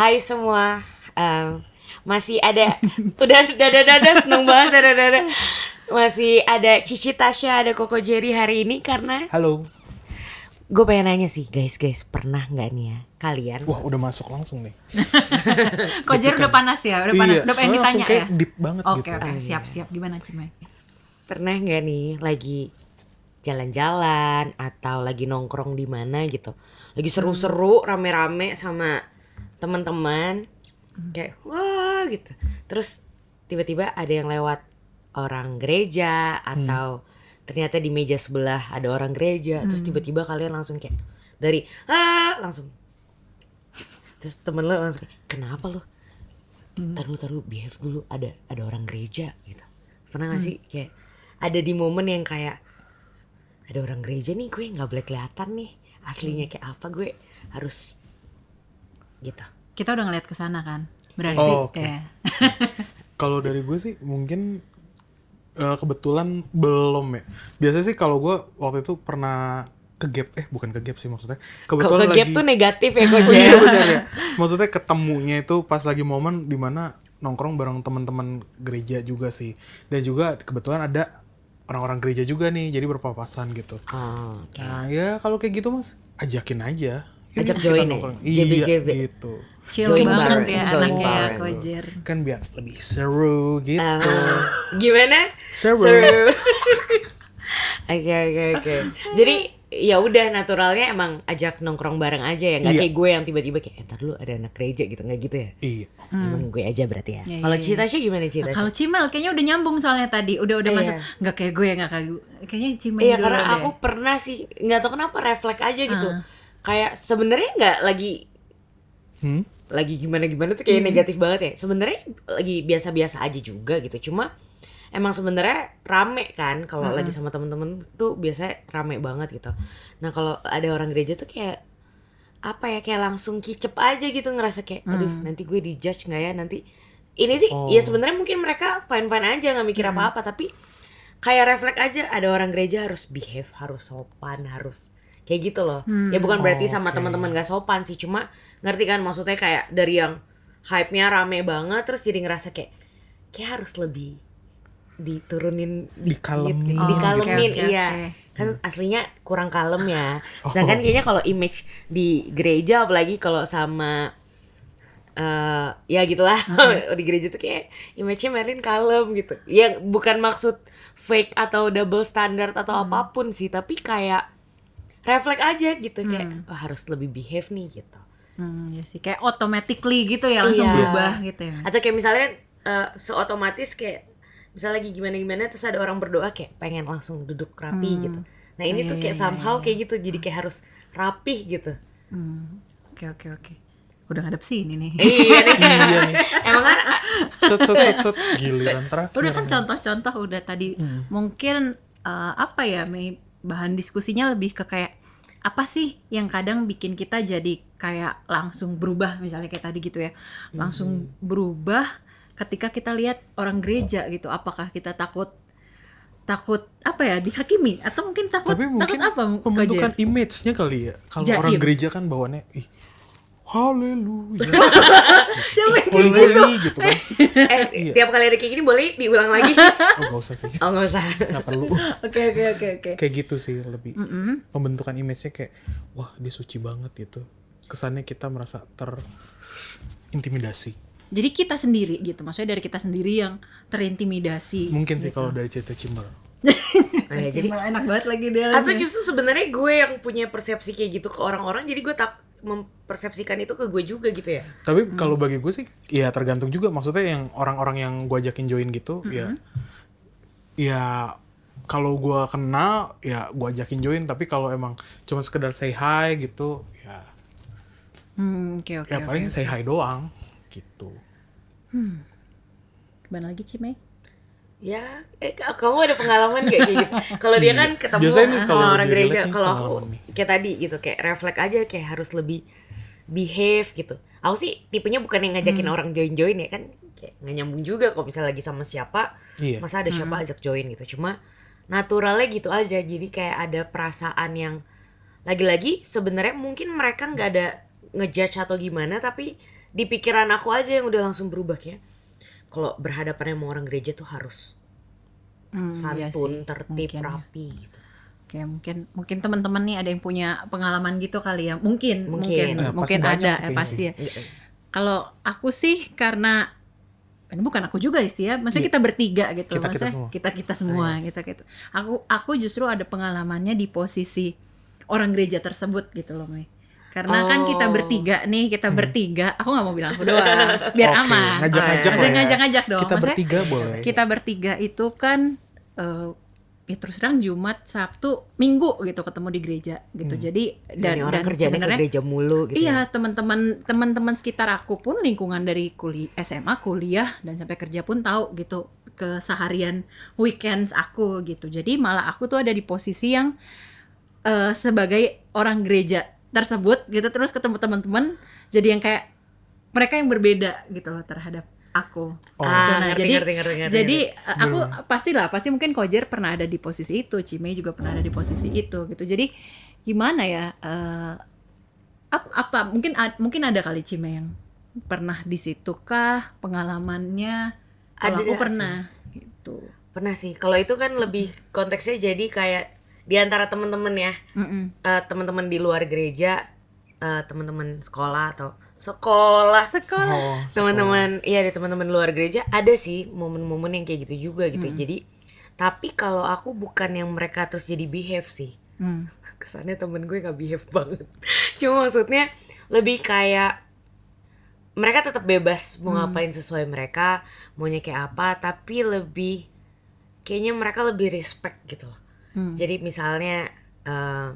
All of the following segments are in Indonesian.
Hai semua, um, masih ada udah dada dada seneng banget dada dada masih ada Cici Tasya, ada Koko Jerry hari ini karena Halo. gue pengen nanya sih guys guys pernah nggak nih ya kalian Wah, udah masuk langsung nih. Kojer udah panas ya, udah panas, Iya, udah pengen ditanya ya. deep banget Oke gitu. oke, siap iya. siap. Gimana Cime? pernah nggak nih lagi jalan-jalan atau lagi nongkrong di mana gitu lagi seru-seru rame-rame sama teman-teman kayak wah gitu. Terus tiba-tiba ada yang lewat orang gereja atau ternyata di meja sebelah ada orang gereja. Terus tiba-tiba kalian langsung kayak dari ah langsung. Terus temen lo langsung kayak, kenapa lo? Taruh taruh behave dulu ada ada orang gereja gitu. Pernah gak sih kayak ada di momen yang kayak ada orang gereja nih gue nggak boleh kelihatan nih aslinya kayak apa gue harus gitu Kita udah ngeliat ke sana kan. Berarti Oh, oke. ya. Kalau dari gue sih mungkin eh, kebetulan belum ya. Biasanya sih kalau gue waktu itu pernah ke gap eh bukan ke gap sih maksudnya. kalau Kebetulan ke gap lagi tuh negatif ya kok iya benar ya. Maksudnya ketemunya itu pas lagi momen di mana nongkrong bareng teman-teman gereja juga sih. Dan juga kebetulan ada orang-orang gereja juga nih, jadi berpapasan gitu. Oh, oke. Nah ya kalau kayak gitu mas, ajakin aja. Ajak join ya? JB-JB. Iya gitu. Chill Join banget bareng, ya join anaknya ya bareng. Kojer. Kan biar lebih seru gitu. Ah, gimana Seru. Oke oke oke. Jadi ya udah naturalnya emang ajak nongkrong bareng aja ya, nggak Iya. kayak gue yang tiba-tiba kayak entar lu ada anak gereja gitu nggak gitu ya? Iya. Emang gue aja berarti ya. Iya, Kalau iya, Cita sih gimana Cita? Nah, kalau Cimel kayaknya udah nyambung soalnya tadi, udah udah Iya. masuk. Nggak kayak gue, nggak kayak gue. Kayaknya Cimel Iya karena deh. aku pernah sih nggak tahu kenapa refleks aja gitu. Ah. Kayak sebenarnya nggak lagi Hmm? lagi gimana gimana tuh kayak negatif banget ya. Sebenarnya lagi biasa-biasa aja juga gitu. Cuma emang sebenarnya rame kan kalau lagi sama temen-temen tuh biasanya rame banget gitu. Nah kalau ada orang gereja tuh kayak apa ya kayak langsung kicep aja gitu ngerasa kayak aduh nanti gue dijudge nggak ya nanti ini sih Oh. ya sebenarnya mungkin mereka fine fine aja nggak mikir apa apa tapi kayak refleks aja ada orang gereja harus behave harus sopan harus kayak gitu loh ya bukan berarti Oh, sama oke. teman-teman gak sopan sih cuma ngerti kan maksudnya kayak dari yang hype-nya rame banget terus jadi ngerasa kayak kayak harus lebih diturunin dikit, Dikalemin. gitu. Oh, dikalemin oke, oke, iya oke. kan aslinya kurang kalem ya Oh. sedangkan kayaknya kalau image di gereja apalagi kalau sama eh ya gitulah di gereja tuh kayak image-nya Merlin kalem gitu ya bukan maksud fake atau double standard atau apa pun sih tapi kayak refleks aja gitu kayak "Oh, harus lebih behave nih gitu Hmm, ya sih kayak automatically gitu ya langsung Iya. berubah gitu ya. atau kayak misalnya eh, seotomatis kayak misalnya lagi gimana gimana terus ada orang berdoa kayak pengen langsung duduk rapi gitu nah ini Iya, tuh iya, kayak iya, somehow iya. kayak gitu jadi kayak harus rapih gitu Hmm, Oke oke oke. Udah ngadep sini nih. iya nih Iya nih. emang kan Set set set set giliran terakhir. Udah kan contoh-contoh udah tadi mungkin eh, apa ya Mei bahan diskusinya lebih ke kayak apa sih yang kadang bikin kita jadi kayak langsung berubah? Misalnya kayak tadi gitu ya. Langsung berubah ketika kita lihat orang gereja gitu. Apakah kita takut takut apa ya dihakimi? Atau mungkin takut Tapi mungkin takut apa pembentukan image-nya kali ya. Kalau orang gereja kan bawaannya ih haleluya. Siapa yang kayak gitu? gitu kan. eh Iya. tiap kali ada kayak gini boleh diulang lagi Oh gak usah sih. oh nggak usah Gak perlu. Oke oke oke oke. Kayak gitu sih lebih. Pembentukan image-nya kayak wah dia suci banget gitu. Kesannya kita merasa terintimidasi. Jadi kita sendiri gitu, maksudnya dari kita sendiri yang terintimidasi. Mungkin sih kalau dari cerita Cimber. nah, jadi Malah enak banget lagi dia. atau lagi. justru sebenarnya gue yang punya persepsi kayak gitu ke orang-orang jadi gue tak mempersepsikan itu ke gue juga gitu ya Tapi kalau bagi gue sih ya tergantung juga maksudnya yang orang-orang yang gue ajakin join gitu ya ya kalau gue kenal ya gue ajakin join tapi kalau emang cuma sekedar say hi gitu ya Hmm, oke oke. ya paling say hi doang gitu. Gimana lagi Cime? Ya eh, kamu ada pengalaman gak kayak gitu? Kalau dia kan ketemu Biasanya sama orang gereja kalau aku kayak tadi gitu kayak refleks aja kayak harus lebih behave gitu. Aku sih tipenya bukan yang ngajakin orang join-join ya kan kayak nggak nyambung juga kalau misalnya lagi sama siapa Iya. masa ada siapa ajak join gitu. Cuma naturalnya gitu aja jadi kayak ada perasaan yang lagi-lagi sebenarnya mungkin mereka nggak ada ngejudge atau gimana tapi di pikiran aku aja yang udah langsung berubah ya kalau berhadapan sama orang gereja tuh harus Hmm, iya santun sih, tertib mungkin ya. rapi gitu Oke, mungkin mungkin teman-teman nih ada yang punya pengalaman gitu kali ya. Mungkin, Mungkin. mungkin, Ya, mungkin ada, sih eh, pasti ya. Iya. Kalau aku sih karena ini bukan aku juga sih ya, maksudnya kita bertiga gitu, Kita-kita maksudnya semua. kita kita semua, kita kita. Aku aku justru ada pengalamannya di posisi orang gereja tersebut gitu loh, Mei. Karena kan kita Oh. bertiga nih, kita bertiga, aku nggak mau bilang aku doang, biar Oke, aman. Ngajak-ngajak ya. ngajak-ngajak dong. Kita Maksudnya bertiga boleh. kita bertiga itu kan eh ya terus terang Jumat, Sabtu, Minggu gitu ketemu di gereja gitu. Jadi dan, dan orang kerjanya ke gereja mulu gitu iya ya. teman-teman teman-teman sekitar aku pun lingkungan dari kuliah SMA, kuliah dan sampai kerja pun tahu gitu keseharian weekends aku gitu. Jadi malah aku tuh ada di posisi yang eh, sebagai orang gereja tersebut gitu terus ketemu teman-teman jadi yang kayak mereka yang berbeda gitu loh terhadap aku. Oh. Ah, Nah, ngerti, jadi ngerti, ngerti, ngerti, jadi ngerti. uh, aku pastilah pasti mungkin Kojer pernah ada di posisi itu, Cime juga pernah ada di posisi itu gitu. Jadi gimana ya? eh, apa, apa mungkin ad- mungkin ada kali Cime yang pernah di situ kah pengalamannya? Kalau Ada aku sih. pernah gitu. pernah sih kalau itu kan lebih konteksnya jadi kayak di antara temen-temen ya. Mm-mm. eh, teman-teman di luar gereja eh, teman-teman sekolah atau sekolah. Sekolah. Oh, teman-teman iya di teman-teman luar gereja ada sih momen-momen yang kayak gitu juga gitu. Jadi tapi kalau aku bukan yang mereka terus jadi behave sih. Hmm. kesannya temen gue nggak behave banget. Cuma maksudnya lebih kayak mereka tetap bebas mau ngapain sesuai mereka maunya kayak apa tapi lebih kayaknya mereka lebih respect gitu loh Hmm. jadi misalnya eh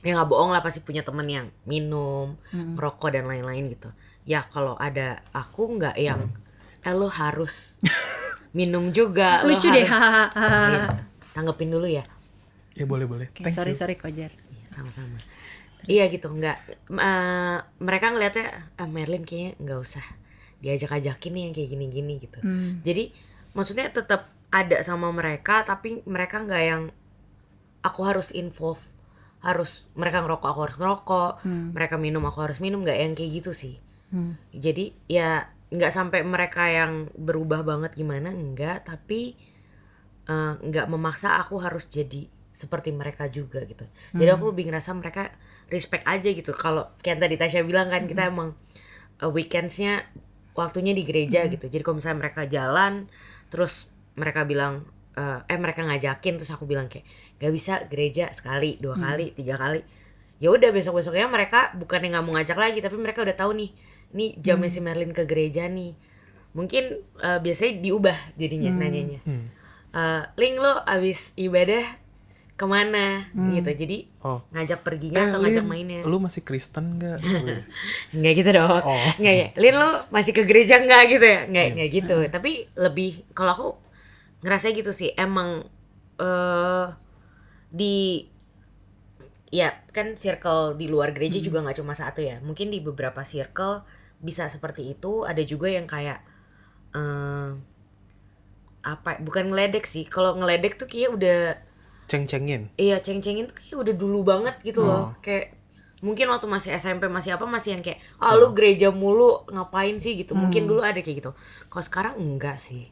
ya nggak bohong lah pasti punya temen yang minum Hmm. merokok dan lain-lain gitu ya kalau ada aku nggak yang eh lo harus minum juga lo Lucu deh. harus-. Iya, tanggepin dulu ya Ya boleh boleh. Oke, Thank sorry you. sorry Kojer. Iya, sama-sama. Iya gitu, nggak eh, mereka ngelihatnya ah Merlin kayaknya nggak usah diajak-ajakin nih yang kayak gini-gini gitu. Hmm. Jadi maksudnya tetap ada sama mereka tapi mereka nggak yang aku harus involve harus mereka ngerokok aku harus ngerokok Hmm. mereka minum aku harus minum nggak yang kayak gitu sih. Hmm. jadi ya nggak sampai mereka yang berubah banget gimana enggak tapi nggak memaksa aku harus jadi seperti mereka juga gitu. Jadi aku lebih ngerasa mereka respect aja gitu. Kalau kayak tadi Tasya bilang kan kita emang eh, weekendsnya waktunya di gereja gitu. Jadi kalau misalnya mereka jalan terus mereka bilang eh, eh mereka ngajakin terus aku bilang kayak gak bisa gereja sekali dua kali tiga kali. Ya udah besok besoknya mereka bukan yang nggak mau ngajak lagi tapi mereka udah tahu nih ini jamnya si Merlin ke gereja nih. Mungkin eh, biasanya diubah jadinya nanyanya. Hmm. Eh, Ling lo abis ibadah ke mana? Gitu jadi Oh. ngajak perginya Eh, atau ngajak Lin, mainnya? Lu masih Kristen gak? nggak gitu dong. Oh. nggak ya. Lin lo masih ke gereja nggak gitu ya? Nggak nggak gitu. Tapi lebih kalau aku ngerasa gitu sih emang eh di ya kan circle di luar gereja juga nggak cuma satu ya. Mungkin di beberapa circle bisa seperti itu. Ada juga yang kayak eh apa bukan ngeledek sih. Kalau ngeledek tuh kayak udah Ceng-cengin. Iya ceng-cengin tuh kayak udah dulu banget gitu Oh. loh Kayak mungkin waktu masih SMP masih apa masih yang kayak ah lu gereja mulu ngapain sih? gitu. Hmm. mungkin dulu ada kayak gitu. Kalau sekarang enggak sih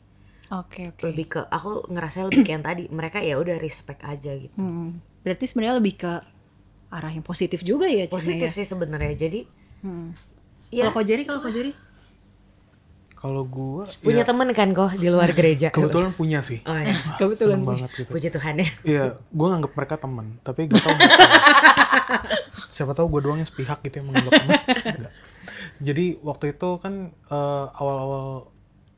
Oke oke. lebih ke aku ngerasa lebih kayak yang tadi mereka ya udah respect aja gitu Hmm. Berarti sebenarnya lebih ke arah yang positif juga ya Cime, positif ya? sih sebenarnya jadi Hmm. ya Kalau Kojeri, kalau Kojeri? Kalau gua punya ya, temen kan kok di luar gereja kebetulan punya sih. oh ya Kebetulan Seneng banget gitu. puji Tuhan ya Iya, gue nganggap mereka teman, tapi gak tau mereka. Siapa tahu gue doang yang sepihak gitu yang menganggap. Enggak. Jadi waktu itu kan eh, awal-awal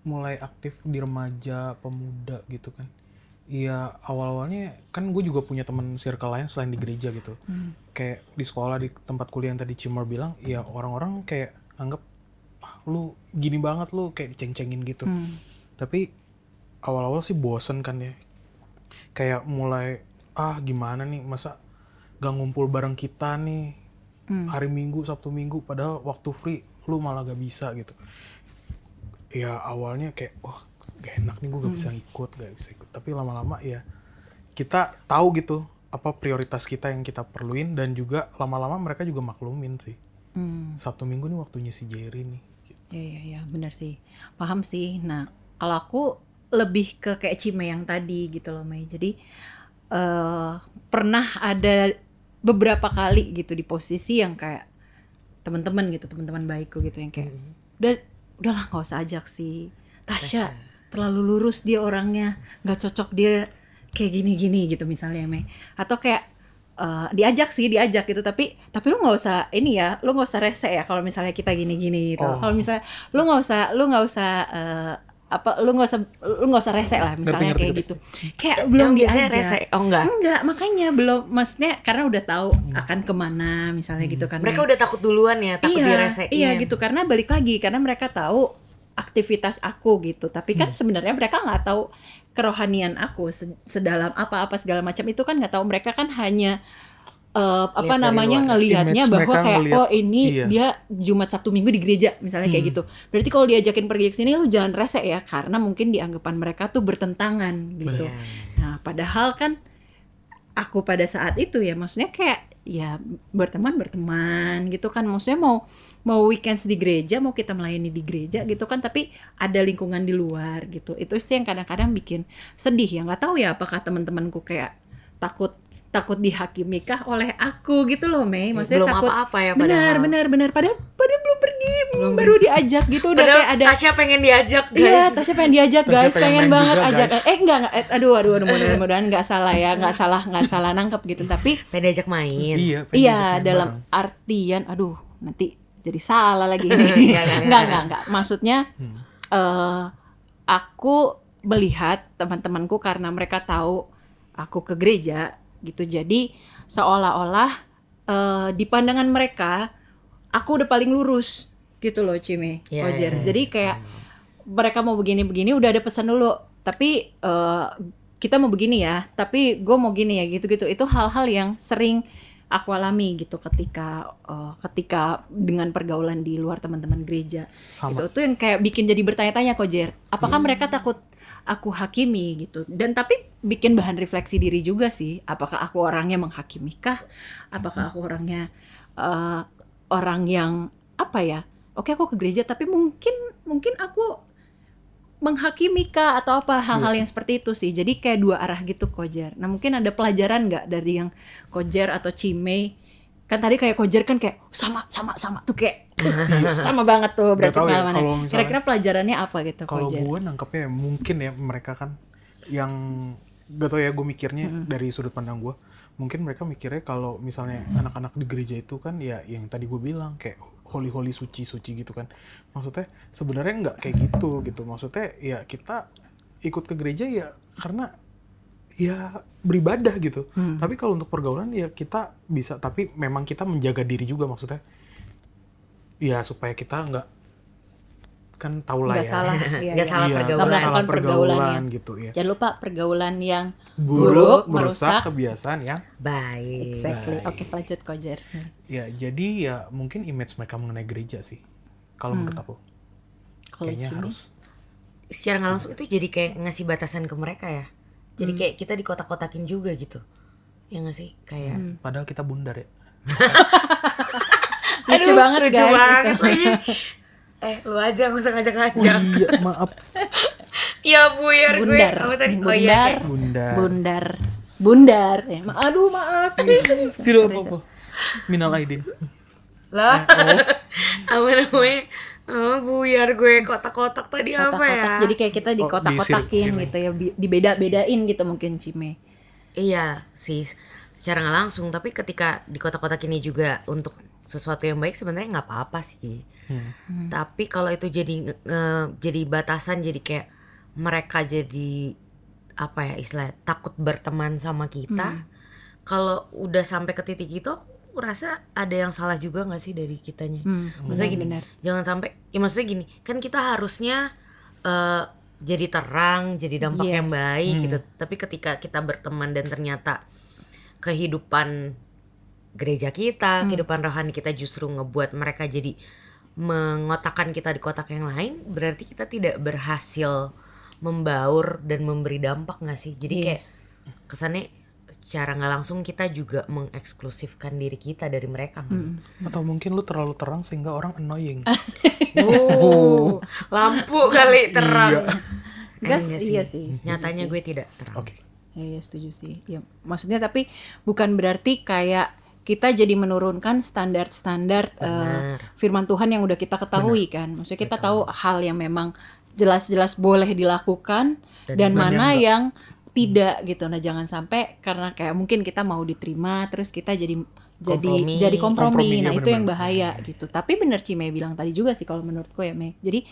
mulai aktif di remaja, pemuda gitu kan. Iya awal-awalnya kan gue juga punya teman circle lain selain di gereja gitu. Kayak di sekolah di tempat kuliah yang tadi Cimor bilang, ya orang-orang kayak anggap ah, lu gini banget lu kayak diceng-cengin gitu. Hmm. Tapi awal-awal sih bosen kan ya kayak mulai ah gimana nih masa gak ngumpul bareng kita nih hari minggu sabtu minggu padahal waktu free lu malah gak bisa gitu ya awalnya kayak wah gak enak nih gue gak bisa ikut gak bisa ikut tapi lama-lama ya kita tahu gitu apa prioritas kita yang kita perluin dan juga lama-lama mereka juga maklumin sih Hmm. sabtu minggu nih waktunya si Jerry nih Ya ya ya, benar sih. Paham sih. Nah, kalau aku lebih ke kayak Cime yang tadi gitu loh, Mei. Jadi eh pernah ada beberapa kali gitu di posisi yang kayak teman-teman gitu, teman-teman baikku gitu yang kayak udah udahlah nggak usah ajak si Tasya. terlalu lurus dia orangnya. Nggak cocok dia kayak gini-gini gitu misalnya Mei. Atau kayak eh, diajak sih diajak gitu. Tapi tapi lu nggak usah ini ya lu nggak usah rese ya kalau misalnya kita gini-gini gitu. Oh. kalau misalnya lu nggak usah lu nggak usah eh, apa lu nggak usah lu nggak usah rese lah misalnya ngerti, kayak ngerti. gitu kayak belum Yang biasanya rese. Oh enggak. enggak makanya belum maksudnya karena udah tahu akan ke mana misalnya gitu kan Mereka Mei. udah takut duluan ya, takut iya, diresein. Iya gitu karena balik lagi karena mereka tahu aktivitas aku gitu. Tapi kan sebenarnya mereka nggak tahu kerohanian aku se- sedalam apa-apa segala macam itu kan nggak tahu mereka kan hanya eh, apa Lihat namanya luar. ngelihatnya bahwa kayak ngelihat, oh ini iya. dia Jumat Sabtu Minggu di gereja misalnya kayak Hmm. gitu. Berarti kalau diajakin pergi ke sini lu jangan rese ya karena mungkin di anggapan mereka tuh bertentangan gitu. Iya. Nah, padahal kan aku pada saat itu ya maksudnya kayak ya berteman berteman gitu kan maksudnya mau mau weekends di gereja mau kita melayani di gereja gitu kan tapi ada lingkungan di luar gitu itu sih yang kadang-kadang bikin sedih ya nggak tahu ya apakah teman-temanku kayak takut takut dihakimi kah oleh aku gitu loh Mei maksudnya Belum takut apa-apa ya benar padahal. benar benar padahal padahal belum pergi Belum baru diajak gitu udah Padahal kayak ada Tasya pengen diajak guys. Iya, Tasya pengen diajak Tasya guys, pengen pengen, banget juga, ajak. guys. Eh enggak, enggak, eh, aduh, aduh, aduh, mudah-mudahan nggak salah ya, nggak salah, nggak salah nangkep gitu. Tapi Pengen diajak main. Iya, pengen iya, dalam bareng. artian, aduh, nanti jadi salah lagi ini. Enggak, enggak, enggak, enggak. enggak, enggak. Maksudnya, Hmm. eh aku melihat teman-temanku karena mereka tahu aku ke gereja gitu. Jadi seolah-olah eh, di pandangan mereka aku udah paling lurus gitu loh Cime, Iya, Roger. iya, Jadi kayak mereka mau begini-begini udah ada pesan dulu. Tapi eh, kita mau begini ya, tapi gue mau gini ya gitu-gitu. Itu hal-hal yang sering aku alami gitu ketika eh, ketika dengan pergaulan di luar teman-teman gereja. Sama. Itu tuh yang kayak bikin jadi bertanya-tanya kok Jer. Apakah mereka takut aku hakimi gitu? Dan tapi bikin bahan refleksi diri juga sih. Apakah aku orangnya menghakimi kah? Apakah aku orangnya eh, orang yang apa ya? Oke aku ke gereja tapi mungkin mungkin aku menghakimi kah atau apa hal-hal yang seperti itu sih. Jadi kayak dua arah gitu Kojer. Nah mungkin ada pelajaran nggak dari yang Kojer atau Cime? Kan tadi kayak Kojer kan kayak sama sama sama tuh kayak sama banget tuh berarti ya, misalnya- Kira-kira pelajarannya apa gitu Kalau gue nangkepnya mungkin ya mereka kan yang gak tau ya gue mikirnya dari sudut pandang gue mungkin mereka mikirnya kalau misalnya anak-anak di gereja itu kan ya yang tadi gue bilang kayak holy holy suci suci gitu kan. Maksudnya sebenarnya nggak kayak gitu gitu. Maksudnya ya kita ikut ke gereja ya karena ya beribadah gitu tapi kalau untuk pergaulan ya kita bisa tapi memang kita menjaga diri juga maksudnya ya supaya kita nggak kan tau lah ya salah, iya, Nggak iya. salah Iya, pergaulan. nggak salah pergaulan gitu ya Jangan lupa pergaulan yang buruk, buruk, merusak merusak. kebiasaan yang Baik. exactly. Baik. Oke, lanjut Kojer. ya jadi ya mungkin image mereka mengenai gereja sih kalau menurut aku Kalau kayaknya harus Secara nggak langsung itu jadi kayak ngasih batasan ke mereka ya. Jadi kayak kita dikotak-kotakin juga gitu. Ya nggak sih? Kayak padahal kita bundar ya Lucu Aduh, banget lucu guys. banget itu. lagi. Eh, lu aja nggak usah ngajak-ngajak. iya maaf Ya buyar gue. Bundar. Apa tadi? Oh Bundar. iya. kayak- bundar Bundar. Bundar. Ya, ma- aduh maaf. tidak apa apa minal aidin Lah. apa namanya? Oh, buyar gue kotak-kotak tadi apa ya? Kotak-kotak. Jadi kayak kita di Oh, kotak-kotakin disirip gitu ya, dibeda-bedain gitu mungkin Cime. Iya sih, secara nggak langsung. Tapi ketika di kotak-kotak ini juga untuk sesuatu yang baik sebenarnya nggak apa-apa sih. Hmm. Tapi kalau itu jadi nge- jadi batasan, jadi kayak mereka jadi apa ya istilah takut berteman sama kita. Kalau udah sampai ke titik itu, aku rasa ada yang salah juga nggak sih dari kitanya. Hmm, Maksudnya gini, benar. jangan sampai, ya maksudnya gini, kan kita harusnya eh, jadi terang, jadi dampak yang Yes. baik Hmm. gitu. Tapi ketika kita berteman dan ternyata kehidupan gereja kita, kehidupan rohani kita justru ngebuat mereka jadi mengotakkan kita di kotak yang lain, berarti kita tidak berhasil membaur dan memberi dampak nggak sih? Jadi kayak Yes. kesannya secara nggak langsung kita juga mengeksklusifkan diri kita dari mereka kan? Atau mungkin lu terlalu terang sehingga orang annoying. Oh, lampu kali terang. Gas, Enggak iya sih, Nyatanya sih. gue tidak terang. Oke. Ya, ya setuju sih. Ya, maksudnya tapi bukan berarti kayak kita jadi menurunkan standar-standar eh, Benar. firman Tuhan yang udah kita ketahui kan. Maksudnya kita tahu hal yang memang jelas-jelas boleh dilakukan dan, Dan mana yang tidak gitu. Nah, jangan sampai karena kayak mungkin kita mau diterima terus kita jadi jadi Kompromi. jadi kompromi. Kompromi, ya nah, itu yang bahaya gitu. Tapi bener Cime bilang tadi juga sih kalau menurutku ya, Mei. Jadi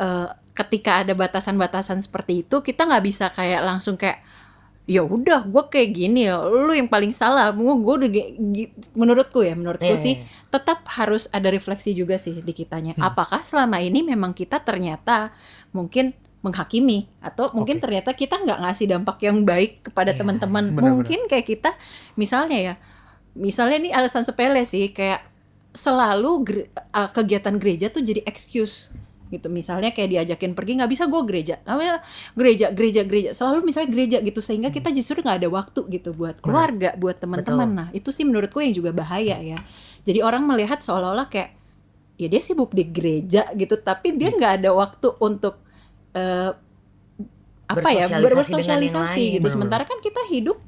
eh, ketika ada batasan-batasan seperti itu, kita nggak bisa kayak langsung kayak ya udah gue kayak gini ya lu yang paling salah gue gue udah menurutku ya menurutku Iya, sih iya. tetap harus ada refleksi juga sih di kitanya Hmm. apakah selama ini memang kita ternyata mungkin menghakimi atau mungkin Oke. ternyata kita nggak ngasih dampak yang baik kepada Iya, teman-teman. mungkin kayak kita misalnya ya misalnya ini alasan sepele sih kayak selalu gere- uh, kegiatan gereja tuh jadi excuse gitu. Misalnya kayak diajakin pergi nggak bisa gue gereja. Namanya gereja gereja gereja. Selalu misalnya gereja gitu sehingga kita justru nggak ada waktu gitu buat keluarga buat teman-teman. Nah itu sih menurutku yang juga bahaya ya. Jadi orang melihat seolah-olah kayak ya dia sibuk di gereja gitu tapi dia nggak ada waktu untuk eh, apa ya Bersosialisasi ber- gitu. sementara kan kita hidup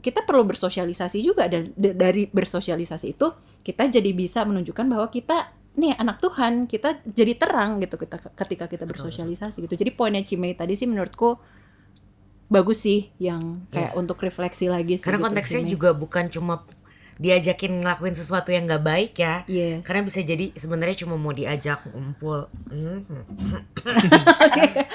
kita perlu bersosialisasi juga dan dari bersosialisasi itu kita jadi bisa menunjukkan bahwa kita nih anak Tuhan kita jadi terang gitu kita ketika kita bersosialisasi gitu. Jadi poinnya Cimei tadi sih menurutku bagus sih yang kayak untuk refleksi lagi sih Karena gitu, konteksnya Cimei. juga bukan cuma diajakin ngelakuin sesuatu yang nggak baik ya. yes Karena bisa jadi sebenarnya cuma mau diajak ngumpul.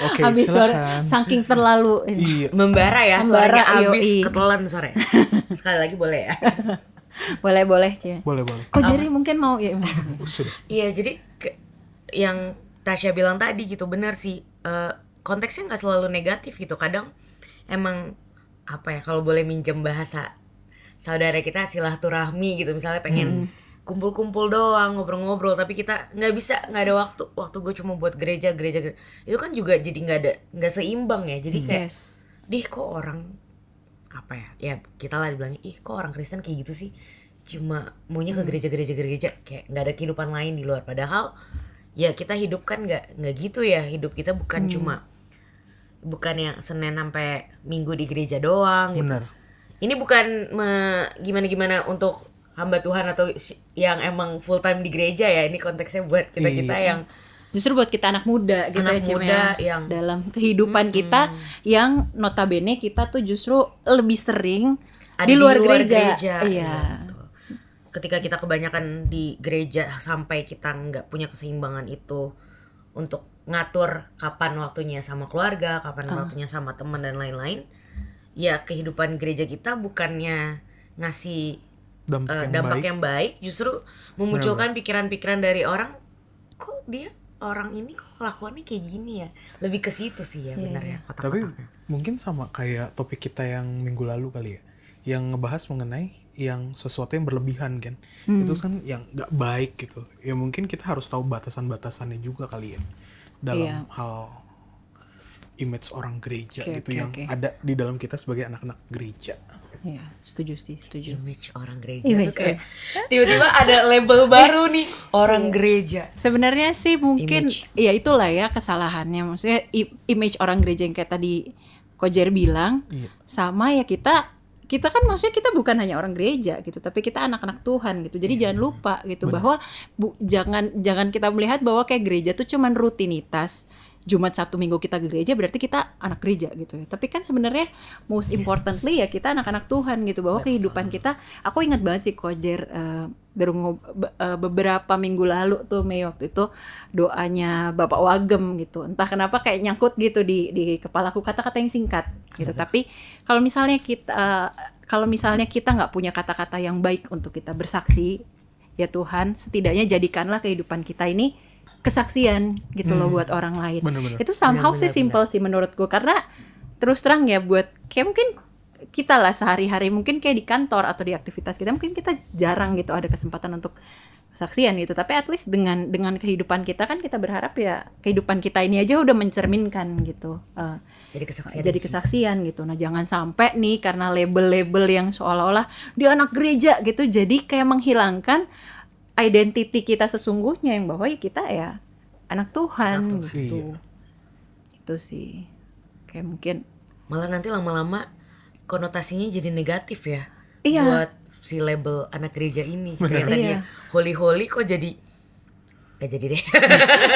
Oke, habis sore saking terlalu Iya. Membara ya, Membara, suaranya abis yoi. ketelan sore. Sekali lagi boleh ya. boleh boleh Cimei Boleh, boleh. kok jadi mungkin mau ya. Iya, jadi ke- yang Tasya bilang tadi gitu benar sih. Eh, konteksnya nggak selalu negatif gitu. Kadang emang apa ya kalau boleh minjem bahasa saudara kita silaturahmi gitu. Misalnya pengen kumpul-kumpul doang ngobrol-ngobrol tapi kita nggak bisa nggak ada waktu. Waktu gue cuma buat gereja gereja gereja. itu kan juga jadi nggak ada nggak seimbang ya. Jadi kayak yes. Dih kok orang apa ya? Ya kita lah dibilangnya ih kok orang Kristen kayak gitu sih? Cuma maunya ke gereja-gereja gereja kayak nggak ada kehidupan lain di luar. Padahal ya kita hidup kan nggak nggak gitu ya. Hidup kita bukan cuma bukan yang Senin sampai Minggu di gereja doang gitu. Ini bukan gimana gimana untuk hamba Tuhan atau yang emang full time di gereja ya ini konteksnya buat kita kita Iya. yang justru buat kita anak muda gitu Anak ya muda ya. yang- dalam kehidupan kita yang notabene kita tuh justru lebih sering ada di luar, gereja. iya Iya, betul. Ketika kita kebanyakan di gereja sampai kita nggak punya keseimbangan itu untuk ngatur kapan waktunya sama keluarga, kapan Ah. waktunya sama teman dan lain-lain, ya kehidupan gereja kita bukannya ngasih Dampak eh, yang dampak baik. yang baik, justru memunculkan pikiran-pikiran dari orang, kok dia orang ini kok kelakuannya kayak gini ya, lebih ke situ sih ya Iya, benar iya. ya Tapi kotak-kotaknya. mungkin sama kayak topik kita yang minggu lalu kali ya, yang ngebahas mengenai yang sesuatu yang berlebihan kan, Hmm. itu kan yang nggak baik gitu. Ya mungkin kita harus tahu batasan-batasannya juga kali ya dalam Iya. hal image orang gereja Oke, gitu oke, yang oke. ada di dalam kita sebagai anak-anak gereja. Iya, setuju sih setuju image orang gereja Image, tuh kayak tiba-tiba ada label baru nih orang gereja sebenarnya sih mungkin Image. ya itulah ya kesalahannya maksudnya image orang gereja yang kayak tadi Kojer bilang Iya. sama ya kita kita kan maksudnya kita bukan hanya orang gereja gitu tapi kita anak-anak Tuhan gitu jadi jangan lupa gitu Benar. bahwa bu, jangan jangan kita melihat bahwa kayak gereja tuh cuman rutinitas Jumat Sabtu Minggu kita ke gereja berarti kita anak gereja gitu ya. Tapi kan sebenarnya most importantly ya kita anak-anak Tuhan gitu bahwa kehidupan kita aku ingat banget sih Kojer eh, baru eh, beberapa minggu lalu tuh Mei waktu itu doanya Bapak Wagem gitu. Entah kenapa kayak nyangkut gitu di di kepalaku kata-kata yang singkat gitu. Tapi kalau misalnya kita eh, kalau misalnya kita nggak punya kata-kata yang baik untuk kita bersaksi ya Tuhan setidaknya jadikanlah kehidupan kita ini kesaksian gitu loh Hmm. buat orang lain Bener-bener. itu somehow sih Benar-benar, simple sih menurutku karena terus terang ya buat kayak mungkin kita lah sehari-hari mungkin kayak di kantor atau di aktivitas kita mungkin kita jarang gitu ada kesempatan untuk kesaksian gitu tapi at least dengan dengan kehidupan kita kan kita berharap ya kehidupan kita ini aja udah mencerminkan gitu eh, Jadi kesaksian. jadi kesaksian gitu. Nah, jangan sampai nih karena label-label yang seolah-olah dia anak gereja gitu jadi kayak menghilangkan identiti kita sesungguhnya yang bahwa ya kita ya anak Tuhan Anak Tuhan. gitu. Iya. Itu sih. Kayak mungkin Malah nanti lama-lama konotasinya jadi negatif ya. Iya. Buat si label anak gereja ini. Kayak tadi Iya. holy-holy kok jadi Gak jadi deh.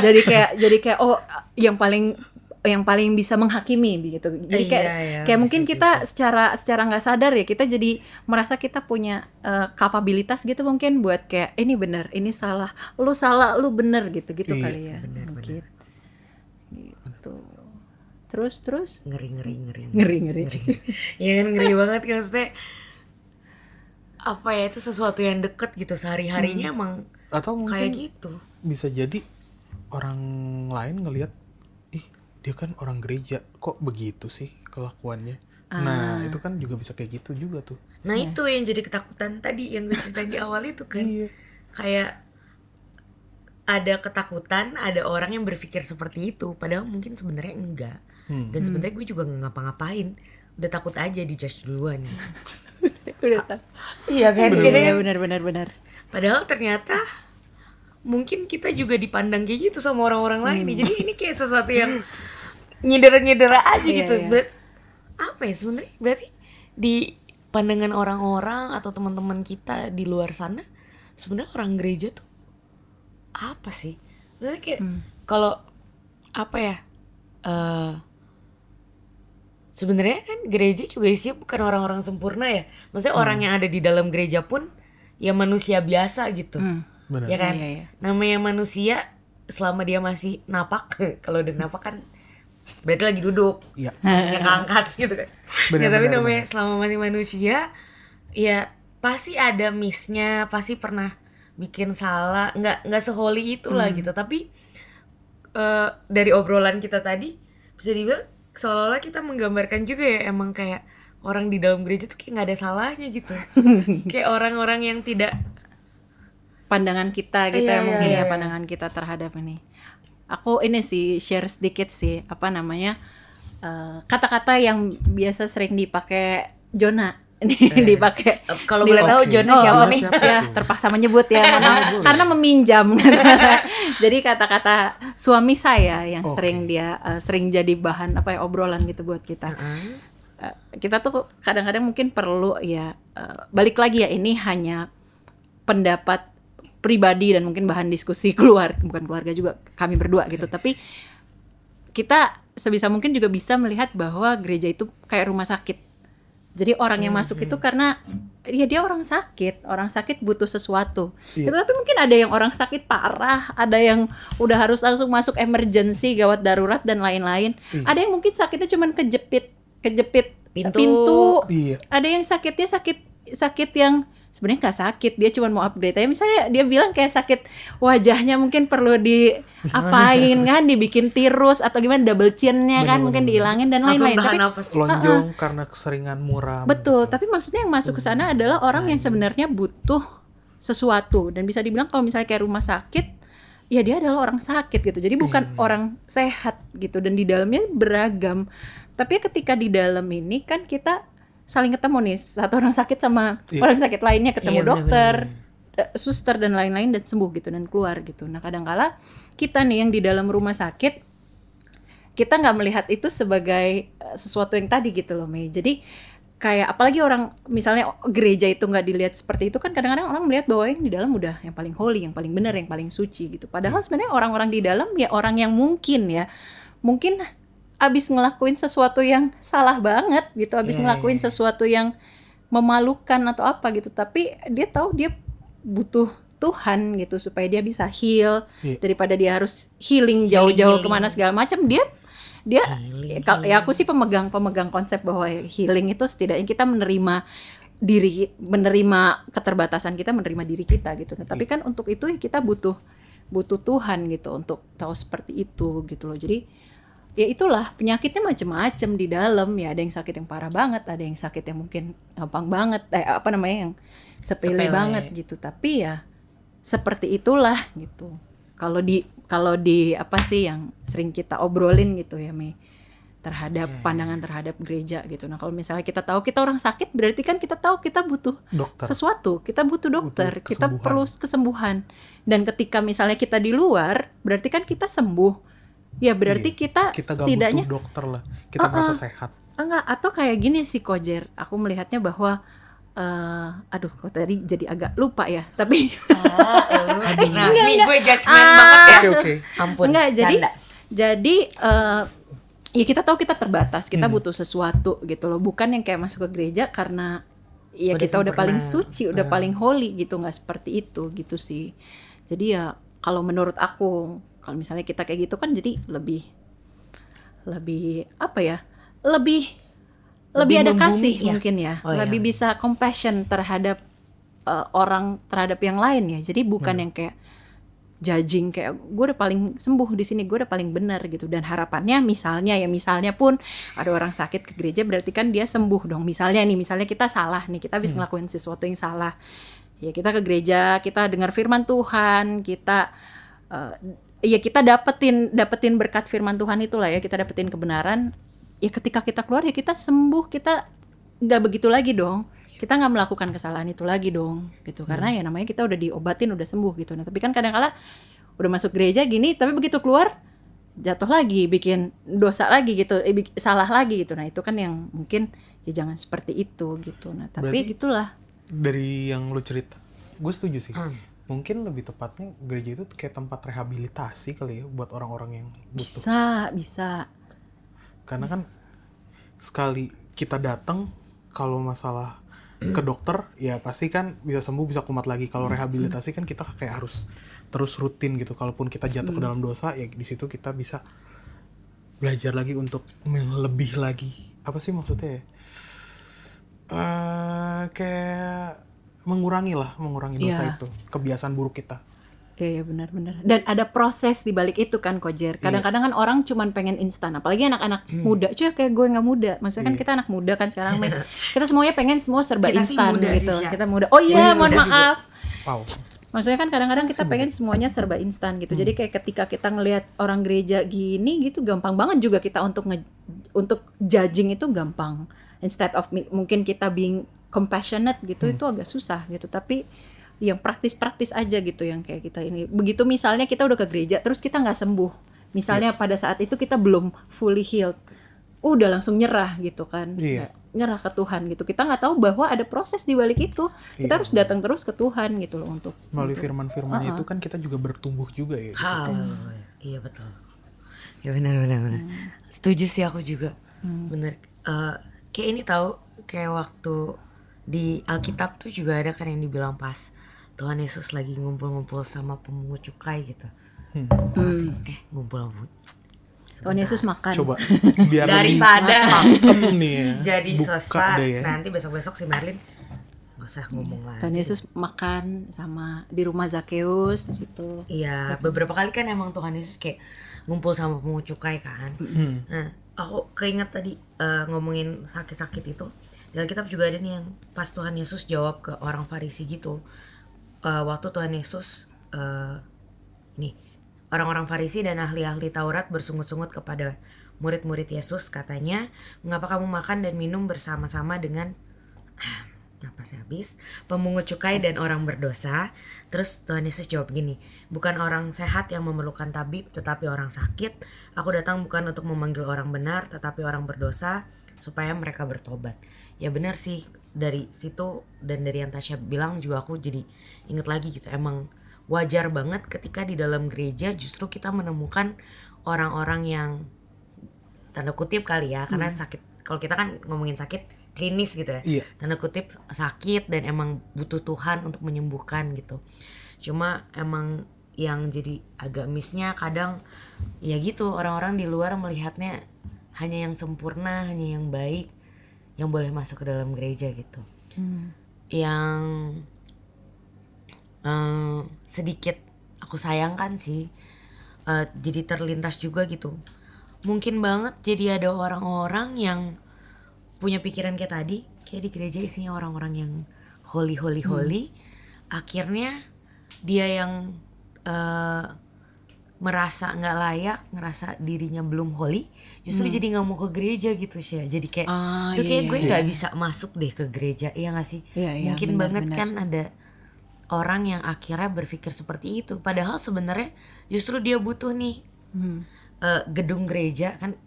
jadi kayak jadi kayak oh yang paling yang paling bisa menghakimi gitu. Jadi kayak Iya, iya, kayak mungkin bisa kita secara secara nggak sadar ya kita jadi merasa kita punya eh, kapabilitas gitu mungkin buat kayak ini benar, ini salah, lu salah, lu bener gitu gitu Iya, kali ya. benar, mungkin. Gitu. Terus terus ngeri ngeri ngeri. ngeri ngeri. Iya kan ngeri banget kan maksudnya apa ya itu sesuatu yang deket gitu sehari-harinya emang Atau mungkin kayak gitu. bisa jadi orang lain ngelihat ih dia kan orang gereja kok begitu sih kelakuannya nah itu kan juga bisa kayak gitu juga tuh Nah itu yang jadi ketakutan tadi yang gue ceritain di awal itu kan. Iya. Kayak ada ketakutan, ada orang yang berpikir seperti itu, padahal mungkin sebenarnya enggak. Hmm. Dan sebenarnya gue juga nggak ngapa-ngapain, udah takut aja di judge duluan. Udah. Iya kan? Iya benar benar benar. Padahal ternyata mungkin kita juga dipandang kayak gitu sama orang-orang lain nih. Jadi ini kayak sesuatu yang nyedera-nyedera aja Iya, gitu. iya. Berat- apa ya sebenarnya? Berarti di pandangan orang-orang atau teman-teman kita di luar sana sebenarnya orang gereja tuh apa sih? Berarti kayak kalau apa ya? eh sebenarnya kan gereja juga isinya bukan orang-orang sempurna ya. Maksudnya orang yang ada di dalam gereja pun ya manusia biasa gitu. Hmm. Benar Ya kan? Iya, iya. Namanya manusia selama dia masih napak, kalau udah napak kan berarti lagi duduk. iya Yang keangkat gitu kan. Benar, ya tapi benar, namanya selama masih manusia ya pasti ada missnya, pasti pernah bikin salah, nggak nggak seholi itulah gitu. Tapi eh, dari obrolan kita tadi bisa dibilang seolah-olah kita menggambarkan juga ya emang kayak orang di dalam gereja tuh kayak nggak ada salahnya gitu. kayak orang-orang yang tidak pandangan kita gitu Iya, ya mungkin iya, ya iya. pandangan kita terhadap ini. Aku ini sih share sedikit sih apa namanya eh, kata-kata yang biasa sering dipakai Jona dipakai Eh, Kalau boleh tahu Oke. Jona Oh, siapa nih? siapa? ya terpaksa menyebut ya karena meminjam jadi kata-kata suami saya yang Oke. sering dia eh, sering jadi bahan apa ya obrolan gitu buat kita Heeh. Eh, kita tuh kadang-kadang mungkin perlu ya eh, balik lagi ya ini hanya pendapat pribadi dan mungkin bahan diskusi keluar bukan keluarga juga kami berdua gitu. Tapi kita sebisa mungkin juga bisa melihat bahwa gereja itu kayak rumah sakit. Jadi orang yang masuk itu karena ya dia orang sakit. Orang sakit butuh sesuatu. Iya. Gitu, tapi mungkin ada yang orang sakit parah ada yang udah harus langsung masuk emergency gawat darurat dan lain-lain. Iya. ada yang mungkin sakitnya cuman kejepit kejepit Pintu. pintu. Iya. Ada yang sakitnya sakit sakit yang sebenarnya nggak sakit dia cuma mau upgrade aja. Misalnya dia bilang kayak sakit wajahnya mungkin perlu diapain kan dibikin tirus atau gimana double chinnya kan Bener, mungkin bener, dihilangin dan lain-lain. tapi lonjong karena keseringan muram betul gitu. tapi maksudnya yang masuk ke sana adalah orang yang sebenarnya butuh sesuatu. Dan bisa dibilang kalau misalnya kayak rumah sakit ya dia adalah orang sakit gitu. Jadi bukan orang sehat gitu. Dan di dalamnya beragam. Tapi ketika di dalam ini kan kita saling ketemu nih. Satu orang sakit sama Iya. orang sakit lainnya ketemu Iya, dokter benar-benar. eh, suster dan lain-lain dan sembuh gitu dan keluar gitu. Nah kadangkala kita nih yang di dalam rumah sakit kita nggak melihat itu sebagai eh, sesuatu yang tadi gitu loh Mei. Jadi kayak apalagi orang misalnya gereja itu nggak dilihat seperti itu kan kadang-kadang orang melihat bahwa yang di dalam udah yang paling holy yang paling benar yang paling suci gitu. Padahal sebenarnya orang-orang di dalam ya orang yang mungkin ya. Mungkin abis ngelakuin sesuatu yang salah banget gitu abis Iya, ngelakuin iya, iya. sesuatu yang memalukan atau apa gitu. Tapi dia tahu dia butuh Tuhan gitu supaya dia bisa heal. Iya. daripada dia harus healing jauh-jauh ke mana segala macam dia dia Healing, ya, ya aku sih pemegang pemegang konsep bahwa healing itu setidaknya kita menerima diri menerima keterbatasan kita menerima diri kita gitu. Nah, tapi kan untuk itu ya kita butuh butuh Tuhan gitu untuk tahu seperti itu gitu loh. Jadi ya itulah penyakitnya macam-macam di dalam ya ada yang sakit yang parah banget ada yang sakit yang mungkin gampang banget eh apa namanya yang sepele, Sepele. banget gitu tapi ya seperti itulah gitu kalau di kalau di apa sih yang sering kita obrolin gitu ya Mei terhadap Iya, iya, pandangan terhadap gereja gitu. Nah, kalau misalnya kita tahu kita orang sakit, berarti kan kita tahu kita butuh dokter sesuatu, kita butuh dokter, kita kesembuhan. perlu kesembuhan. Dan ketika misalnya kita di luar, berarti kan kita sembuh. Ya berarti kita, kita gak setidaknya butuh dokter lah kita Uh-uh. merasa sehat enggak atau kayak gini sih Kojer. Aku melihatnya bahwa eh aduh kok tadi jadi agak lupa ya. Tapi nah ini gue judgment Ah. banget ya oke oke ampun enggak jadi canda. jadi eh ya kita tahu kita terbatas, kita Hmm. butuh sesuatu gitu loh. Bukan yang kayak masuk ke gereja karena ya Udah kita udah paling suci, udah Hmm. paling holy gitu, nggak seperti itu gitu sih. Jadi ya kalau menurut aku kalau misalnya kita kayak gitu kan jadi lebih lebih apa ya? Lebih lebih, Lebih ada membumi kasih ya? mungkin ya. Oh, iya. lebih bisa compassion terhadap eh, orang terhadap yang lain ya. Jadi bukan Hmm. yang kayak judging kayak gue udah paling sembuh di sini gue udah paling benar gitu dan harapannya misalnya ya misalnya pun ada orang sakit ke gereja berarti kan dia sembuh dong misalnya nih misalnya kita salah nih kita habis ngelakuin sesuatu yang salah ya kita ke gereja kita dengar firman Tuhan kita eh, ya kita dapetin dapetin berkat firman Tuhan itulah ya kita dapetin kebenaran. Ya ketika kita keluar ya kita sembuh kita nggak begitu lagi dong. Kita nggak melakukan kesalahan itu lagi dong gitu. Karena ya namanya kita udah diobatin udah sembuh gitu. Nah tapi kan kadang-kala udah masuk gereja gini tapi begitu keluar jatuh lagi bikin dosa lagi gitu. Eh, bik- salah lagi gitu. Nah itu kan yang mungkin ya jangan seperti itu gitu. Nah tapi Berarti- gitulah. dari yang lu cerita gue setuju sih. Hmm. mungkin lebih tepatnya gereja itu kayak tempat rehabilitasi kali ya buat orang-orang yang butuh. Bisa bisa. Karena kan sekali kita datang kalau masalah ke dokter ya pasti kan bisa sembuh bisa kumat lagi. Kalau rehabilitasi kan kita kayak harus terus rutin gitu. Kalaupun kita jatuh ke dalam dosa ya di situ kita bisa belajar lagi untuk lebih lagi. Apa sih maksudnya ya? Eh, kayak mengurangi lah mengurangi dosa Iya. itu kebiasaan buruk kita Iya, iya benar-benar. Dan ada proses di balik itu kan, Kojer. Kadang-kadang kan orang cuman pengen instan, apalagi anak-anak muda. Cuy, kayak gue nggak muda. Maksudnya kan Iya. kita anak muda kan sekarang, men. Kita semuanya pengen semua serba Kita sih instan sih, gitu. Kita muda. Oh iya, Masih mohon maaf. wow Maksudnya kan kadang-kadang kita pengen semuanya serba instan gitu. Jadi kayak ketika kita ngelihat orang gereja gini gitu gampang banget juga kita untuk nge, untuk judging itu gampang. Instead of mungkin kita being compassionate gitu itu agak susah gitu. Tapi yang praktis-praktis aja gitu yang kayak kita ini. Begitu misalnya kita udah ke gereja terus kita nggak sembuh. Misalnya pada saat itu kita belum fully healed. Udah langsung nyerah gitu kan. Iya. Nyerah ke Tuhan gitu. Kita nggak tahu bahwa ada proses di balik itu. Kita Iya. harus datang terus ke Tuhan gitu loh untuk melalui firman-firmannya itu kan kita juga bertumbuh juga ya di situ. Haleluya. Iya betul. Ya benar benar benar. Setuju sih aku juga. Bener. Eh, kayak ini tahu kayak waktu di Alkitab tuh juga ada kan yang dibilang pas Tuhan Yesus lagi ngumpul-ngumpul sama pemungut cukai gitu. Hmm. Gak sih? Eh ngumpul Tuhan Yesus makan. Coba biar Daripada nih ya. jadi Buka sesat deh ya. nanti besok-besok si Merlin nggak usah ngomong lagi. Tuhan Yesus makan sama di rumah Zakheus di situ. Iya, beberapa kali kan emang Tuhan Yesus kayak ngumpul sama pemungut cukai kan. Hmm. Nah, aku keinget tadi eh, ngomongin sakit-sakit itu. Di Alkitab juga ada nih yang pas Tuhan Yesus jawab ke orang Farisi gitu. Eh, waktu Tuhan Yesus eh, nih orang-orang Farisi dan ahli-ahli Taurat bersungut-sungut kepada murid-murid Yesus katanya, "Mengapa kamu makan dan minum bersama-sama dengan napasnya habis pemungut cukai dan orang berdosa terus Tuhan Yesus jawab gini bukan orang sehat yang memerlukan tabib tetapi orang sakit aku datang bukan untuk memanggil orang benar tetapi orang berdosa supaya mereka bertobat. Ya benar sih dari situ dan dari yang Tasya bilang juga aku jadi inget lagi gitu emang wajar banget ketika di dalam gereja justru kita menemukan orang-orang yang tanda kutip kali ya karena sakit kalau kita kan ngomongin sakit klinis gitu ya Iya. tanda kutip sakit dan emang butuh Tuhan untuk menyembuhkan gitu. Cuma emang yang jadi agak missnya kadang ya gitu orang-orang di luar melihatnya hanya yang sempurna hanya yang baik yang boleh masuk ke dalam gereja gitu. Yang eh, sedikit aku sayangkan sih eh, jadi terlintas juga gitu. Mungkin banget jadi ada orang-orang yang punya pikiran kayak tadi kayak di gereja isinya orang-orang yang holy holy holy. Akhirnya dia yang eh, merasa nggak layak, ngerasa dirinya belum holy, justru jadi nggak mau ke gereja gitu sih. Jadi kayak, Hmm. Ah, "Duh, iya, kayak iya, gue iya. nggak bisa masuk deh ke gereja, iya gak sih? Iya, iya, Mungkin benar, banget benar. kan ada orang yang akhirnya berpikir seperti itu. Padahal sebenarnya justru dia butuh nih Hmm. eh, gedung gereja kan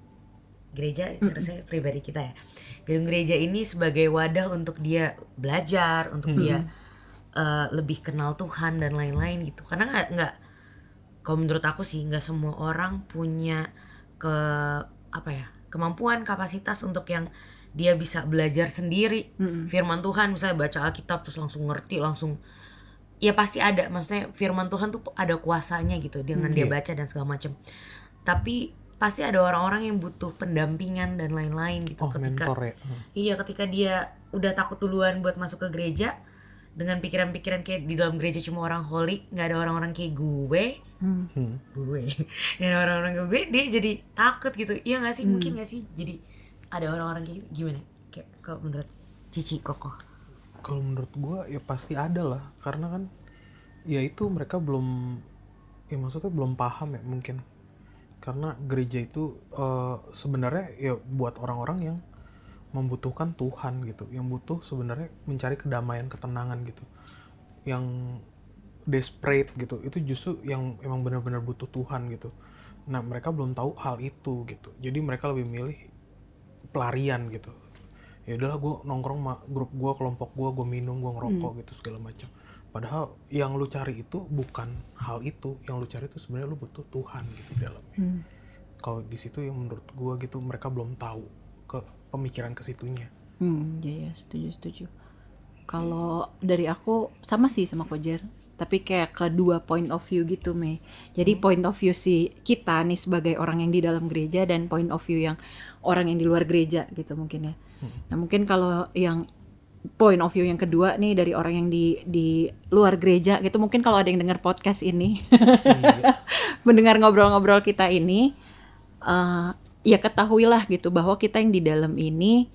gereja saya pribadi kita ya gedung gereja ini sebagai wadah untuk dia belajar untuk dia eh, lebih kenal Tuhan dan lain-lain gitu karena nggak nggak kalau menurut aku sih nggak semua orang punya ke apa ya kemampuan kapasitas untuk yang dia bisa belajar sendiri. Firman Tuhan misalnya baca Alkitab terus langsung ngerti langsung ya pasti ada. Maksudnya firman Tuhan tuh ada kuasanya gitu dengan dia baca dan segala macam tapi pasti ada orang-orang yang butuh pendampingan dan lain-lain gitu Oh, ketika mentor ya. Iya ketika dia udah takut duluan buat masuk ke gereja dengan pikiran-pikiran kayak di dalam gereja cuma orang holy nggak ada orang-orang kayak gue. Hmm. Hmm. gue. Dan orang-orang kayak gue dia jadi takut gitu. Iya nggak sih? Mungkin nggak sih? Jadi ada orang-orang kayak gitu. gimana? Kayak kalau menurut Cici Koko. Kalau menurut gua ya pasti ada lah. Karena kan ya itu mereka belum ya maksudnya belum paham ya mungkin. Karena gereja itu eh, sebenarnya ya buat orang-orang yang membutuhkan Tuhan gitu yang butuh sebenarnya mencari kedamaian ketenangan gitu. Yang desperate gitu itu justru yang emang benar-benar butuh Tuhan gitu. Nah mereka belum tahu hal itu gitu. Jadi mereka lebih milih pelarian gitu. Ya udahlah gue nongkrong sama grup gue kelompok gue gue minum gue ngerokok gitu segala macam. Padahal yang lu cari itu bukan hal itu yang lu cari itu sebenarnya lu butuh Tuhan gitu di dalamnya. Hmm. kalau di situ yang menurut gue gitu mereka belum tahu ke pemikiran ke situnya Hmm, ya ya setuju setuju. Kalau dari aku sama sih sama Kojer, tapi kayak kedua point of view gitu Mei. Jadi point of view si kita nih sebagai orang yang di dalam gereja dan point of view yang orang yang di luar gereja gitu mungkin ya. Nah mungkin kalau yang point of view yang kedua nih dari orang yang di di luar gereja gitu mungkin kalau ada yang dengar podcast ini mendengar ngobrol-ngobrol kita ini eh, ya ketahuilah gitu bahwa kita yang di dalam ini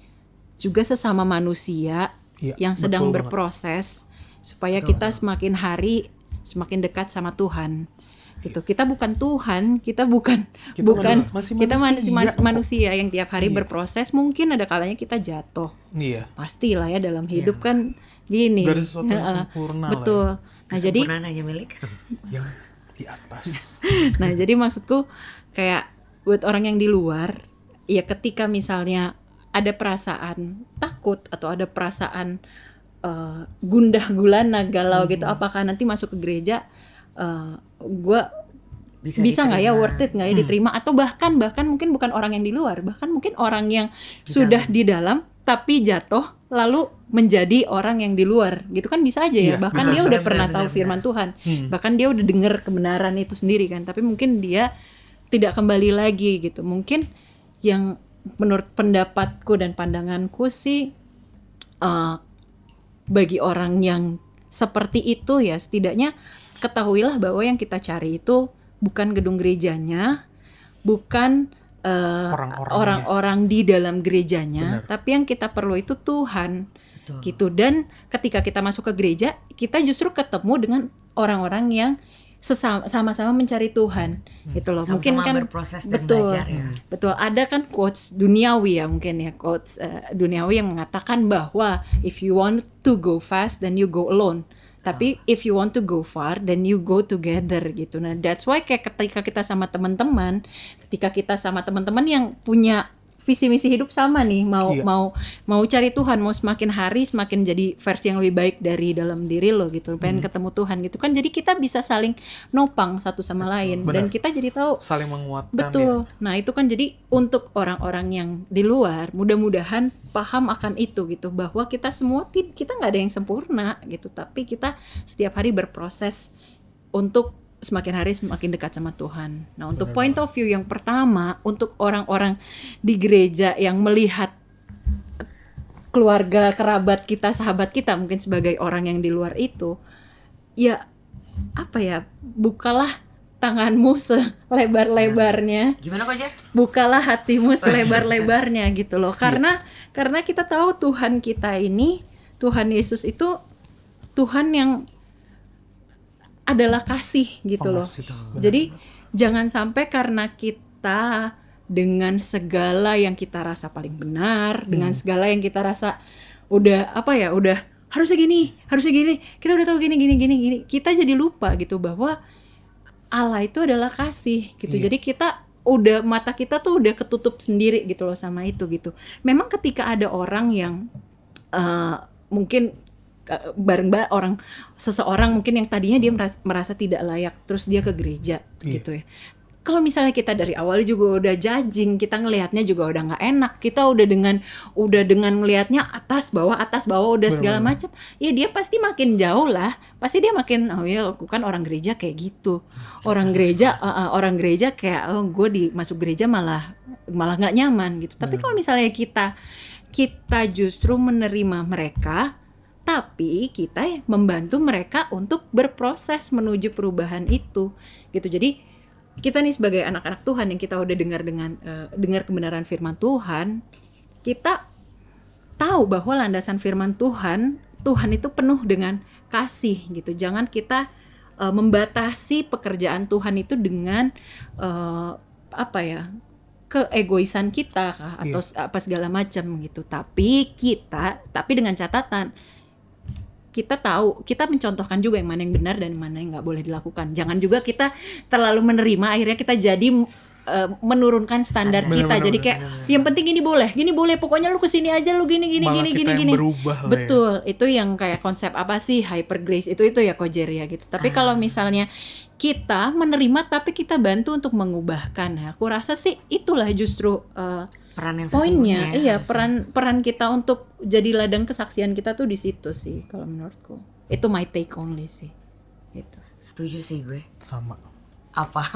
juga sesama manusia Iya, yang sedang betul banget. berproses supaya kita semakin hari semakin dekat sama Tuhan. Gitu. Kita bukan Tuhan kita bukan Kita bukan manus- masih kita man- manusia. manusia yang tiap hari Iya. berproses mungkin ada kalanya kita jatuh. Iya. Pastilah ya dalam hidup kan gini. Gak ada sesuatu yang Heeh. sempurna lah betul. Nah jadi Kesempurnaan hanya milik. Ya. yang di atas. Nah, jadi maksudku kayak buat orang yang di luar, ya ketika misalnya ada perasaan takut atau ada perasaan eh, gundah gulana galau gitu, apakah nanti masuk ke gereja eh, gua bisa, bisa nggak ya worth it nggak ya diterima? Atau bahkan bahkan mungkin bukan orang yang di luar bahkan mungkin orang yang sudah di dalam tapi jatuh lalu menjadi orang yang di luar. Gitu kan bisa aja ya Iya, bahkan bisa, dia bisa, udah bisa, pernah benar, tahu benar. firman Tuhan. Hmm. bahkan dia udah dengar kebenaran itu sendiri kan tapi mungkin dia tidak kembali lagi gitu mungkin yang menurut pendapatku dan pandanganku sih eh, bagi orang yang seperti itu ya setidaknya ketahuilah bahwa yang kita cari itu bukan gedung gerejanya bukan eh, Orang-orangnya. orang-orang di dalam gerejanya Benar. tapi yang kita perlu itu Tuhan Betul. gitu dan ketika kita masuk ke gereja kita justru ketemu dengan orang-orang yang sama-sama mencari Tuhan. Gitu loh. Mungkin Sama-sama kan berproses dan betul. belajar ya. betul. Ada kan quotes duniawi ya mungkin ya. Quotes eh, duniawi yang mengatakan bahwa if you want to go fast then you go alone. Tapi if you want to go far then you go together gitu. Nah that's why kayak ketika kita sama teman-teman ketika kita sama teman-teman yang punya visi misi hidup sama nih mau Iya. mau mau cari Tuhan mau semakin hari semakin jadi versi yang lebih baik dari dalam diri lo gitu pengen ketemu Tuhan gitu kan jadi kita bisa saling nopang satu sama lain dan Benar. kita jadi tahu saling menguatkan ya Betul. Nah, itu kan jadi untuk orang-orang yang di luar, mudah-mudahan paham akan itu gitu bahwa kita semua kita nggak ada yang sempurna gitu, tapi kita setiap hari berproses untuk semakin hari semakin dekat sama Tuhan. Nah, untuk point of view yang pertama, untuk orang-orang di gereja yang melihat keluarga, kerabat kita, sahabat kita mungkin sebagai orang yang di luar itu, ya apa ya, bukalah tanganmu selebar-lebarnya. Gimana kok Jer? bukalah hatimu selebar-lebarnya gitu loh. Karena karena kita tahu Tuhan kita ini Tuhan Yesus itu Tuhan yang adalah kasih gitu loh jadi jangan sampai karena kita dengan segala yang kita rasa paling benar, dengan segala yang kita rasa udah apa ya, udah harusnya gini, harusnya gini, kita udah tahu gini gini gini gini, kita jadi lupa gitu bahwa Allah itu adalah kasih gitu. Iya. Jadi kita udah mata kita tuh udah ketutup sendiri gitu loh sama itu gitu. Memang ketika ada orang yang eh, mungkin bareng bareng orang seseorang mungkin yang tadinya dia merasa, merasa tidak layak terus dia ke gereja Iya. gitu ya. Kalau misalnya kita dari awal juga udah judging, kita ngelihatnya juga udah nggak enak. Kita udah dengan udah dengan ngelihatnya atas bawah atas bawah udah segala macam. Ya dia pasti makin jauh lah. Pasti dia makin oh ya aku kan orang gereja kayak gitu. Orang gereja eh, eh, orang gereja kayak oh gue di masuk gereja malah malah nggak nyaman gitu. Tapi kalau misalnya kita kita justru menerima mereka tapi kita membantu mereka untuk berproses menuju perubahan itu gitu. Jadi kita nih sebagai anak-anak Tuhan yang kita udah dengar dengan eh, dengar kebenaran firman Tuhan kita tahu bahwa landasan firman Tuhan Tuhan itu penuh dengan kasih gitu. Jangan kita eh, membatasi pekerjaan Tuhan itu dengan eh, apa ya keegoisan kita kah, atau s- apa segala macam gitu. Tapi kita tapi dengan catatan kita tahu kita mencontohkan juga yang mana yang benar dan mana yang nggak boleh dilakukan. Jangan juga kita terlalu menerima akhirnya kita jadi eh, menurunkan standar Standar. kita. Benar, jadi kayak yang penting gini boleh gini boleh pokoknya lu ke sini aja lu gini gini Malah gini kita gini yang gini. berubah lah ya. betul itu yang kayak konsep apa sih hyper grace itu itu ya kojeria gitu. Tapi kalau misalnya kita menerima tapi kita bantu untuk mengubahkan nah, aku rasa sih itulah justru eh, peran yang poinnya. iya harusnya. peran peran kita untuk jadi ladang kesaksian kita tuh di situ sih kalau menurutku. Itu my take only sih gitu. Setuju sih gue. Sama. Apa?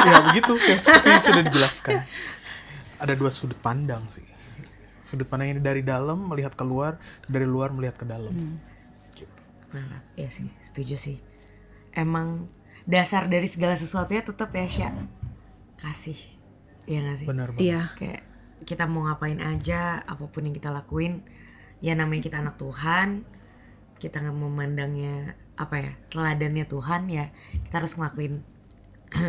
Ya begitu. Ya seperti yang sudah dijelaskan. Ada dua sudut pandang sih. Sudut pandang ini dari dalam melihat keluar dari luar melihat ke dalam. Gitu. Mantap, ya sih, setuju sih. Emang dasar dari segala sesuatunya tetap ya Sya. Kasih, Iya gak sih? benar banget iya. Kayak kita mau ngapain aja, apa pun yang kita lakuin, ya namanya kita anak Tuhan, kita nggak memandangnya apa ya teladannya Tuhan ya kita harus ngelakuin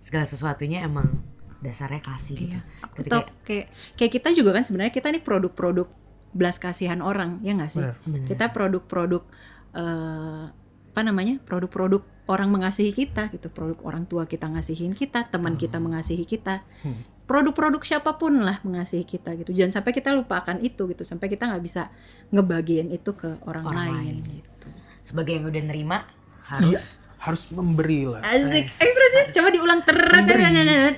segala sesuatunya emang dasarnya kasih gitu. aku Ketika- tau kayak kayak kita juga kan sebenarnya kita nih produk-produk belas kasihan orang ya nggak sih. Benar. kita produk-produk eh, apa namanya produk-produk orang mengasihi kita gitu produk orang tua kita ngasihin kita teman kita mengasihi kita Hmm. produk-produk siapa pun lah mengasihi kita gitu jangan sampai kita lupakan itu gitu sampai kita nggak bisa ngebagiin itu ke orang, Orang lain, lain. gitu sebagai yang udah nerima Iya, harus. harus memberi lah. Asik, ekspresi coba diulang teret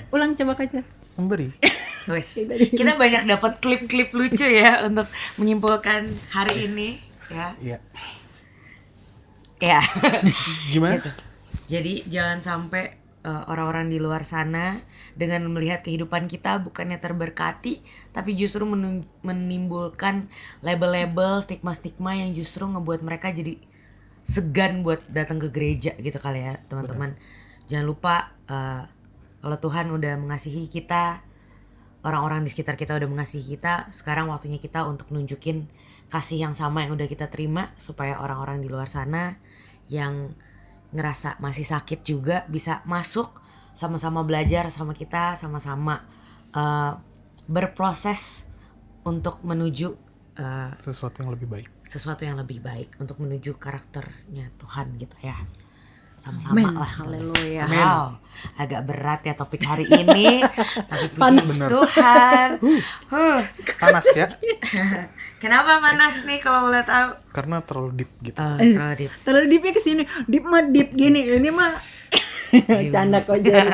ulang coba aja memberi. Wes, kita banyak dapat klip-klip lucu ya untuk menyimpulkan hari ini ya. Iya. Ya. gimana? Gitu. Jadi jangan sampai uh, orang-orang di luar sana dengan melihat kehidupan kita bukannya terberkati tapi justru menimbulkan label-label stigma-stigma yang justru ngebuat mereka jadi segan buat datang ke gereja gitu kali ya teman-teman. Jangan lupa uh, kalau Tuhan udah mengasihi kita, orang-orang di sekitar kita udah mengasihi kita, sekarang waktunya kita untuk nunjukin kasih yang sama yang udah kita terima supaya orang-orang di luar sana yang ngerasa masih sakit juga bisa masuk sama-sama belajar sama kita, sama-sama uh, berproses untuk menuju uh, sesuatu yang lebih baik. sesuatu yang lebih baik untuk menuju karakternya Tuhan gitu ya. Sama-sama lah. Haleluya. wow agak berat ya topik hari ini. Tapi Panas. Bener. Tuhan huh. panas ya. Kenapa panas nih kalau boleh tahu karena terlalu deep gitu. Oh, terlalu deep. terlalu deepnya ke sini deep mah deep gini. Ini mah canda kok jadi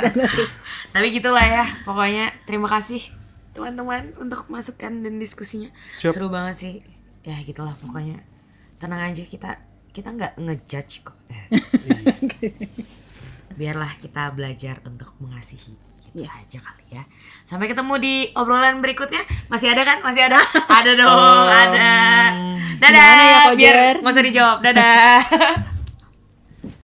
tapi gitulah ya pokoknya terima kasih teman-teman untuk masukan dan diskusinya. Siap. seru banget sih. Ya gitulah pokoknya. Tenang aja kita kita nggak ngejudge kok. Eh, biarlah kita belajar untuk mengasihi gitu Yes. aja kali ya. Sampai ketemu di obrolan berikutnya. Masih ada kan? Masih ada? Ada dong ada. Dadah. Ya, biar nggak usah dijawab. Dadah